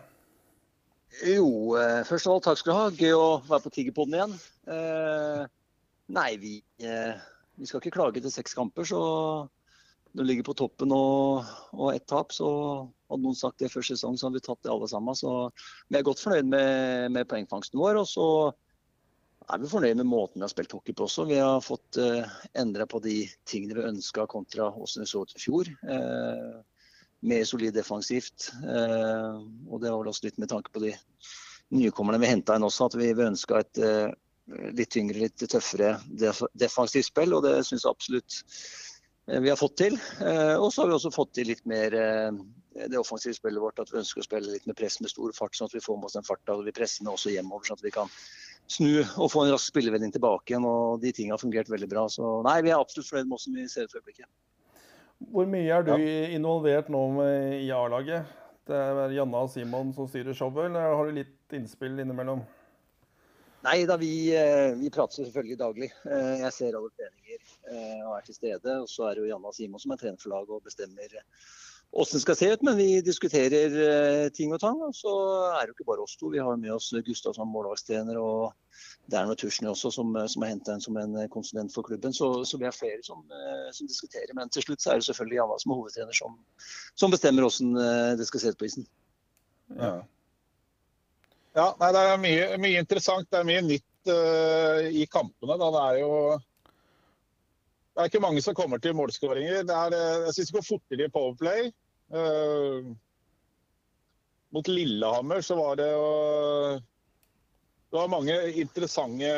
Jo, eh, først av alt takk skal du ha. Gøy å være på Tigerpodden igjen. Eh, nei, vi, eh, vi, skal ikke klage til seks kamper, så når du ligger på toppen og, og ett tap, så hadde noen sagt det før sesong, så hadde vi tatt det alle sammen. Så vi er godt fornøyd med, med poengfangsten vår. Og så er vi fornøyd med måten vi har spilt hockey på også. Vi har fått uh, endra på de tingene vi ønska kontra hvordan vi så ut i fjor. Uh, mer solid defensivt. Uh, og det var vel også litt med tanke på de nykommerne vi henta inn også, at vi, vi ønska et uh, litt tyngre, litt tøffere def defensivt spill. Og det syns jeg absolutt vi har fått til. og så har vi også fått til litt mer det offensive spillet vårt. At vi ønsker å spille litt med press med stor fart, sånn at vi får med oss den farta. Og vi presser med også hjemover, sånn at vi kan snu og få en rask spillevending tilbake igjen. og De tingene har fungert veldig bra. Så nei, vi er absolutt fornøyd med hvordan vi ser ut for øyeblikket. Hvor mye er du ja. involvert nå med, i A-laget? Det er Janna og Simon som styrer showet, eller har du litt innspill innimellom? Nei da, vi, eh, vi, prater selvfølgelig daglig. Eh, jeg ser alle treninger eh, og er til stede. Og så er det jo Janna og Simon som er trener for laget og bestemmer åssen det skal se ut. Men vi diskuterer eh, ting og tang. Og så er det jo ikke bare oss to. Vi har med oss Gustav som målvaktstrener og det er noe Tushny også som, eh, som er henta inn som en eh, konsulent for klubben. Så, så vi er flere som, som, diskuterer. Men til slutt så er det selvfølgelig Janna som er hovedtrener som, som bestemmer åssen det skal se ut på isen. Ja. ja nei, det er mye, mye, interessant. Det er mye nytt uh, i kampene. Da. Det er jo det er ikke mange som kommer til målskåringer. Jeg syns det går fortere i Powerplay. Uh, mot Lillehammer så var det jo Det var mange interessante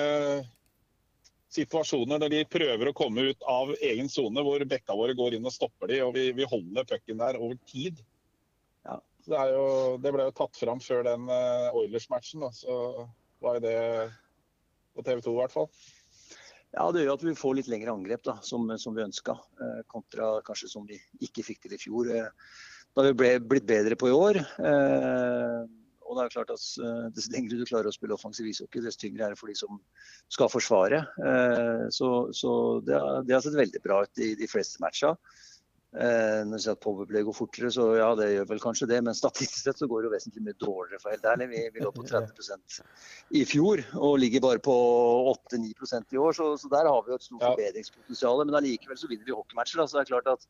situasjoner når de prøver å komme ut av egen sone, hvor bekka våre går inn og stopper de, og vi, vi holder pucken der over tid. Ja. Det, jo, det, ble jo tatt fram før den uh, Oilers-matchen. Så var det på TV 2 i hvert fall. Ja, Det gjør at vi får litt lengre angrep da, som, som vi ønska, eh, kontra kanskje som vi ikke fikk til i fjor. Eh, da har vi ble, blitt bedre på i år. Eh, og det er klart at Dess lengre du klarer å spille offensiv ishockey, dess tyngre er det for de som skal forsvare. Så, så det, har, det, har, sett veldig bra ut i de fleste matcha. Eh, når du sier at powerplay går fortere, så ja, det gjør vel kanskje det. Men statistisk sett så går det jo vesentlig mye dårligere, for helt ærlig. Vi, vi lå på 30% i fjor og ligger bare på 8-9% i år. Så, så, der har vi jo et stort ja. forbedringspotensial. Men allikevel så vinner vi hockeymatcher. Da. Så det er klart at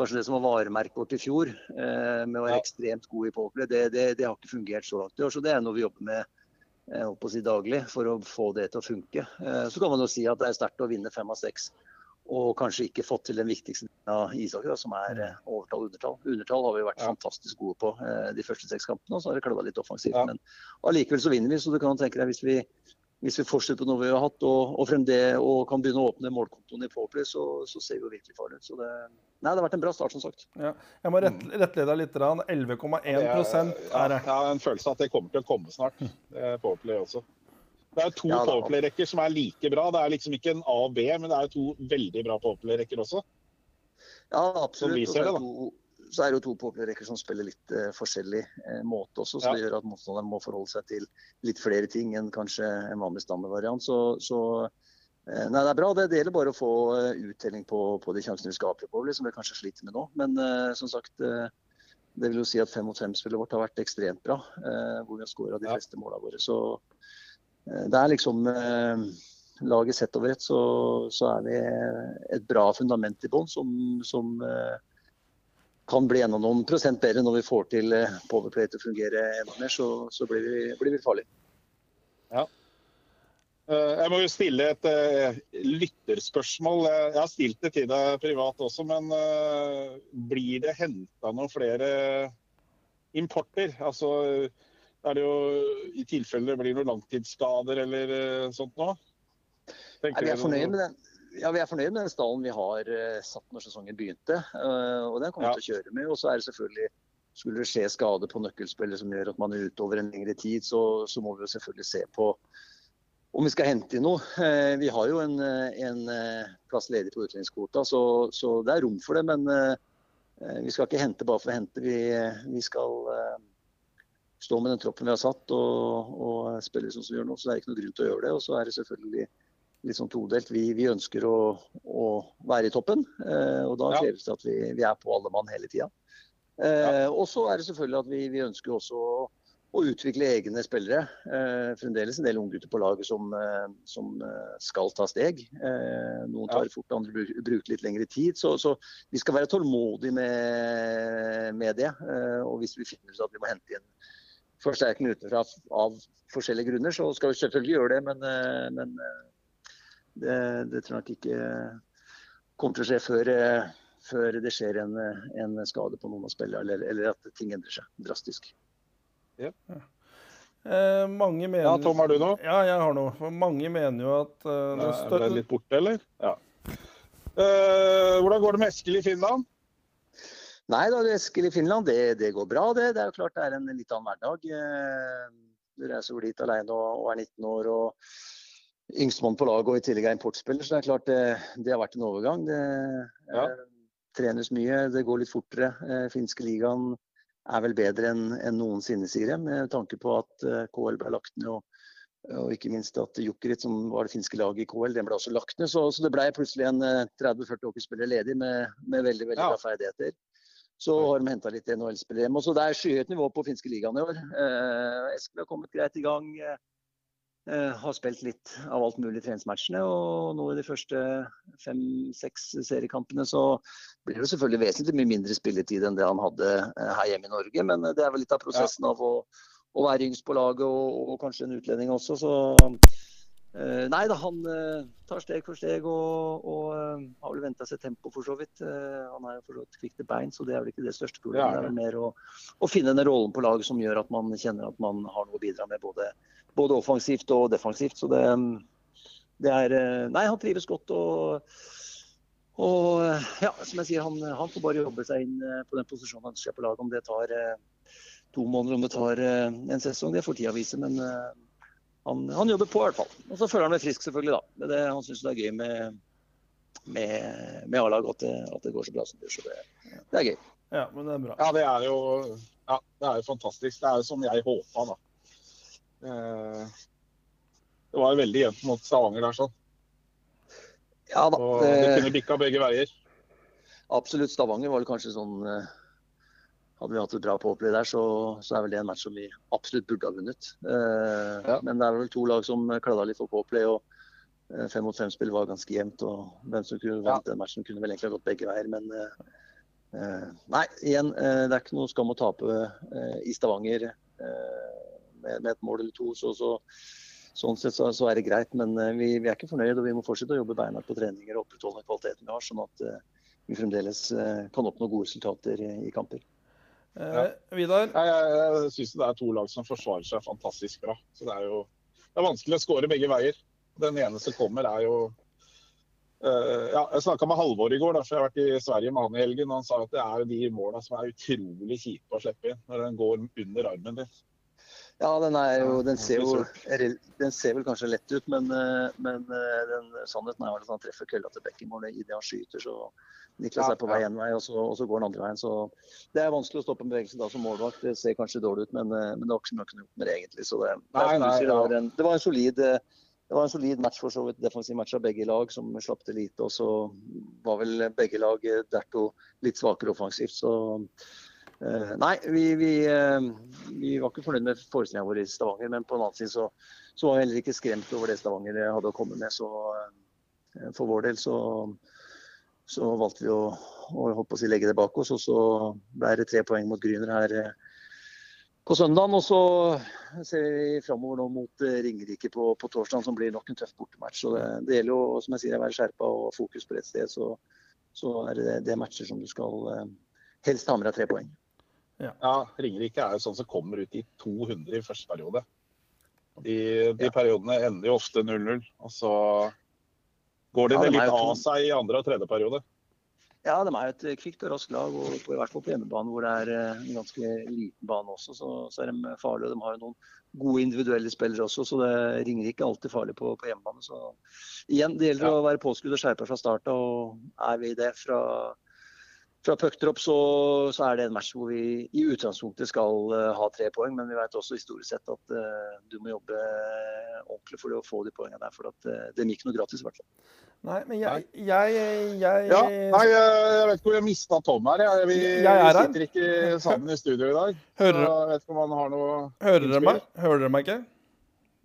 kanskje det som var varemerket vårt i fjor, eh, med å være ja. ekstremt god i powerplay, det, det, det, har ikke fungert så langt i år. Så det er noe vi jobber med jeg håper å si daglig for å få det til å funke. Eh, så kan man jo si at det er sterkt å vinne fem av seks og kanskje ikke fått til den viktigste av ishockey, som er mm. eh, overtall og undertall. Undertall har vi vært ja. fantastisk gode på eh, de første seks kampene, og så har det klabba litt offensivt. Ja. Men allikevel så vinner vi, så du kan tenke deg hvis vi, hvis vi fortsetter på noe vi har hatt og, og, det, og kan begynne å åpne målkontoen i Powerplay, så, så, ser vi jo virkelig farlig ut. Så det, nei, det har vært en bra start, som sagt. Ja. Jeg må rett, rettlede deg litt. 11,1% er det. Jeg har en følelse av at det kommer til å komme snart, Powerplay også. Det er to ja, powerplay-rekker som er like bra. Det er liksom ikke en A og B, men det er to veldig bra powerplay-rekker også. Ja, absolutt. Og så er, to, så er det jo to powerplay-rekker som spiller litt uh, forskjellig uh, måte også. Så ja. det gjør at motstanderen må forholde seg til litt flere ting enn kanskje en vanlig standardvariant. Så, så uh, nei, det er bra. Det, det gjelder bare å få uttelling på, på, de sjansene vi skaper på, som vi kanskje sliter med nå. Men som sagt, det vil jo si at fem mot fem-spillet vårt har vært ekstremt bra. hvor vi har skåra de fleste målene våre. Så det er liksom eh, Laget sett over ett, så, så, er vi et bra fundament i bånn som, som eh, kan bli enda noen prosent bedre når vi får til Powerplay til å fungere enda mer. Så, så blir, vi, blir vi farlige. Ja. Jeg må jo stille et lytterspørsmål. Jeg har stilt det til deg privat også, men blir det henta noen flere importer? Altså, er det jo i tilfelle det blir noen langtidsskader eller uh, sånt nå? Nei, vi, er fornøyd med den. Ja, vi er fornøyd med den stallen vi har uh, satt når sesongen begynte. Uh, og Den kommer vi ja. til å kjøre med. Og så er det selvfølgelig Skulle det skje skade på nøkkelspillet som gjør at man er ute over en lengre tid, så, så må vi jo selvfølgelig se på om vi skal hente inn noe. Eh, vi har jo en, en plass ledig på utlendingskvota, så, så, det er rom for det. Men vi skal ikke hente bare for å hente. Vi, vi skal stå med den troppen vi har satt og, og spille sånn som vi gjør nå. Så det er ikke noe grunn til å gjøre det. Og så er det selvfølgelig litt sånn todelt. Vi, vi ønsker å, å, være i toppen, og da kreves det at vi, vi er på alle mann hele tida. Ja. Og så er det selvfølgelig at vi, vi ønsker også å og utvikle egne spillere. Eh, fremdeles en del unggutter på laget som, eh, som, eh, skal ta steg. Eh, noen tar fort, andre bruker litt lengre tid. Så, så vi skal være tålmodige med, med det. Eh, og hvis vi finner ut at vi må hente inn forsterkning utenfra av forskjellige grunner, så skal vi selvfølgelig gjøre det. Men, eh, men det, det, tror jeg nok ikke kommer til å skje før, før det skjer en, en, skade på noen av spillerne, eller, eller at ting endrer seg drastisk. Ja. Eh, mange mener... Ja, Tom, har du noe? Ja, jeg har noe. For mange mener jo at uh, det større... Ble litt borte, eller? Ja. Uh, hvordan går det med Eskil i Finland? Nei da, Eskil i Finland, det, det, går bra, det. Det er jo klart det er en litt annen hverdag. Uh, du reiser over dit alene og, og, er 19 år og yngstemann på laget og i tillegg er importspiller, så det er klart det, det har vært en overgang. Det ja. trenes mye, det går litt fortere. finske ligaen er vel bedre enn en noensinne, sier jeg, med tanke på at eh, KL ble lagt ned. Og, og ikke minst at Jukkerit, som var det finske laget i KL, den ble også lagt ned. Så, så det ble plutselig en 30-40 eh, ledig med, med, veldig veldig bra ferdigheter. Så har de henta litt NHL-spillere hjem. Så det er skyhøyt nivå på finske ligaen i år. Eh, Eskil har kommet greit i gang. Eh, har spilt litt av alt mulig i treningsmatchene. Og nå i de første fem-seks seriekampene så blir det selvfølgelig vesentlig mye mindre spilletid enn det han hadde eh, her hjemme i Norge. Men det er vel litt av prosessen av å, å være yngst på laget og, og, kanskje en utlending også. Så nei da, han tar steg for steg og, og har vel venta seg tempo for så vidt. han er jo for så vidt kvikk til bein, så det er vel ikke det største problemet. Det er vel mer å, å finne den rollen på laget som gjør at man kjenner at man har noe å bidra med både både offensivt og defensivt. Så det, det er eh, Nei, han trives godt. og og ja, som jeg sier, han, han, får bare jobbe seg inn eh, på den posisjonen han ønsker på laget. Om det tar eh, to måneder, om det tar en sesong, det får tida vise. Men han, han, jobber på i hvert fall. Og så føler han meg frisk, selvfølgelig. da. Det, han syns det er gøy med, med, med A-lag, at, at, det går så bra som det gjør. Så det, det, er gøy. Ja, men det er bra. Ja, det er jo, ja, det er jo fantastisk. Det er jo som jeg håpa, da. Eh, det var veldig jevnt mot Stavanger der, sånn. Ja da. Og det kunne bikka begge veier. Absolutt. Stavanger var vel kanskje sånn eh, Hadde vi hatt et bra påplay der, så, så, er vel det en match som vi absolutt burde ha vunnet. Eh, ja. Men det er vel to lag som kladda litt for påplay. og Fem mot fem-spill var ganske jevnt. og Hvem som kunne vant ja. den matchen, kunne vel egentlig ha gått begge veier. Men eh, nei, igjen, uh, det er ikke noe skam å tape uh, i Stavanger med, med, et mål eller to. Så, så sånn sett så, så, er det greit. Men vi, vi, er ikke fornøyd, og vi må fortsette å jobbe beinhardt på treninger og opprettholde kvaliteten vi har, sånn at vi fremdeles kan oppnå gode resultater i, i kamper. Ja. Vidar? Jeg, jeg, jeg syns det er to lag som forsvarer seg fantastisk bra. Så det er jo det er vanskelig å skåre begge veier. Den ene som kommer, er jo Uh, ja, jeg snakka med Halvor i går, da, for jeg har vært i Sverige med han i helgen. og Han sa at det er de måla som er utrolig kjipe å slippe inn når den går under armen din. Ja, den, jo, den, ser jo den ser vel kanskje lett ut, men, eh, men eh, den, sannheten er at han treffer kølla til Beckenmål idet han skyter. så Niklas er på vei én vei, og så, og så, går han andre veien. så Det er vanskelig å stoppe en bevegelse da som målvakt. Det ser kanskje dårlig ut, men, eh, men det var ikke så mye å kunne gjort med det egentlig. så det, nei, nei, det, var en, det var en solid det var en solid match for så vidt, defensiv match av begge lag, som slapp til lite. Og så var vel begge lag derto litt svakere offensivt. Så nei, vi, vi, uh, vi, var ikke fornøyd med forestillinga vår i Stavanger. Men på en annen side så, så, var vi heller ikke skremt over det Stavanger hadde å komme med. Så uh, for vår del så, så valgte vi å, å, å si, legge det bak oss. Og så ble det tre poeng mot Gryner her på søndagen. Og så ser vi framover nå mot Ringerike på, på torsdag, som blir nok en tøff bortematch. Så det, det gjelder jo som jeg sier, å være skjerpa og ha fokus på rett sted. Så, så er det, det matcher som du skal helst ha med deg tre poeng. Ja. ja, Ringerike er jo sånn som kommer ut i 200 i første periode. De, de ja. periodene ender jo ofte 0-0. Og så går det ja, litt av seg i andre og tredje periode. Ja, de er et kvikt og raskt lag. og på, I hvert fall på hjemmebane, hvor det er eh, en ganske liten bane også, så, så er de farlige. De har jo noen gode individuelle spillere også, så det ringer ikke alltid farlig på, på hjemmebane. Så igjen, det gjelder ja. å være påskudd og skjerpa fra starten, og er vi det fra fra puckdrop så, så, er det en match hvor vi i utgangspunktet skal uh, ha tre poeng, men vi vet også historisk sett at uh, du må jobbe uh, ordentlig for å få de poengene der. For at det gikk noe gratis, i hvert fall. Nei, men jeg, jeg, jeg, ja, Nei, jeg vet ikke hvor jeg mista Tom her. Vi, vi, sitter ikke sammen i studio i dag. Hører, jeg vet ikke om han har noe Hører dere meg? Hører dere meg ikke?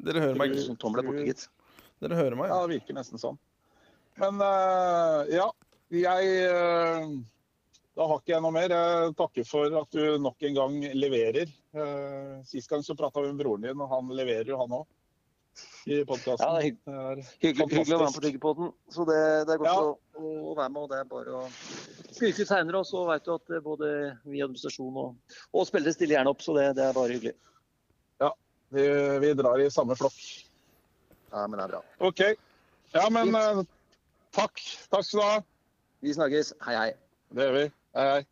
Dere hører meg ikke? Tom ble borte, gitt. Dere hører meg? Ja, det virker nesten sånn. Men ja, jeg da har ikke jeg noe mer. Jeg takker for at du nok en gang leverer. Eh, sist gang så prata vi med broren din, og han leverer jo, han òg. I podkasten. Ja, det er hyggelig, hyggelig, å være med på Tryggepoden. Så det, det, er godt ja. å, å, være med. og Det er bare å skrive seinere. Og så vet du at både vi i administrasjon og, og spillere stiller gjerne opp, så det, det er bare hyggelig. Ja, vi, vi, drar i samme flokk. Ja, men det er bra. OK. Ja, men uh, takk. Takk skal du ha. Vi snakkes. Hei, hei. Det gjør vi. Hei, hei.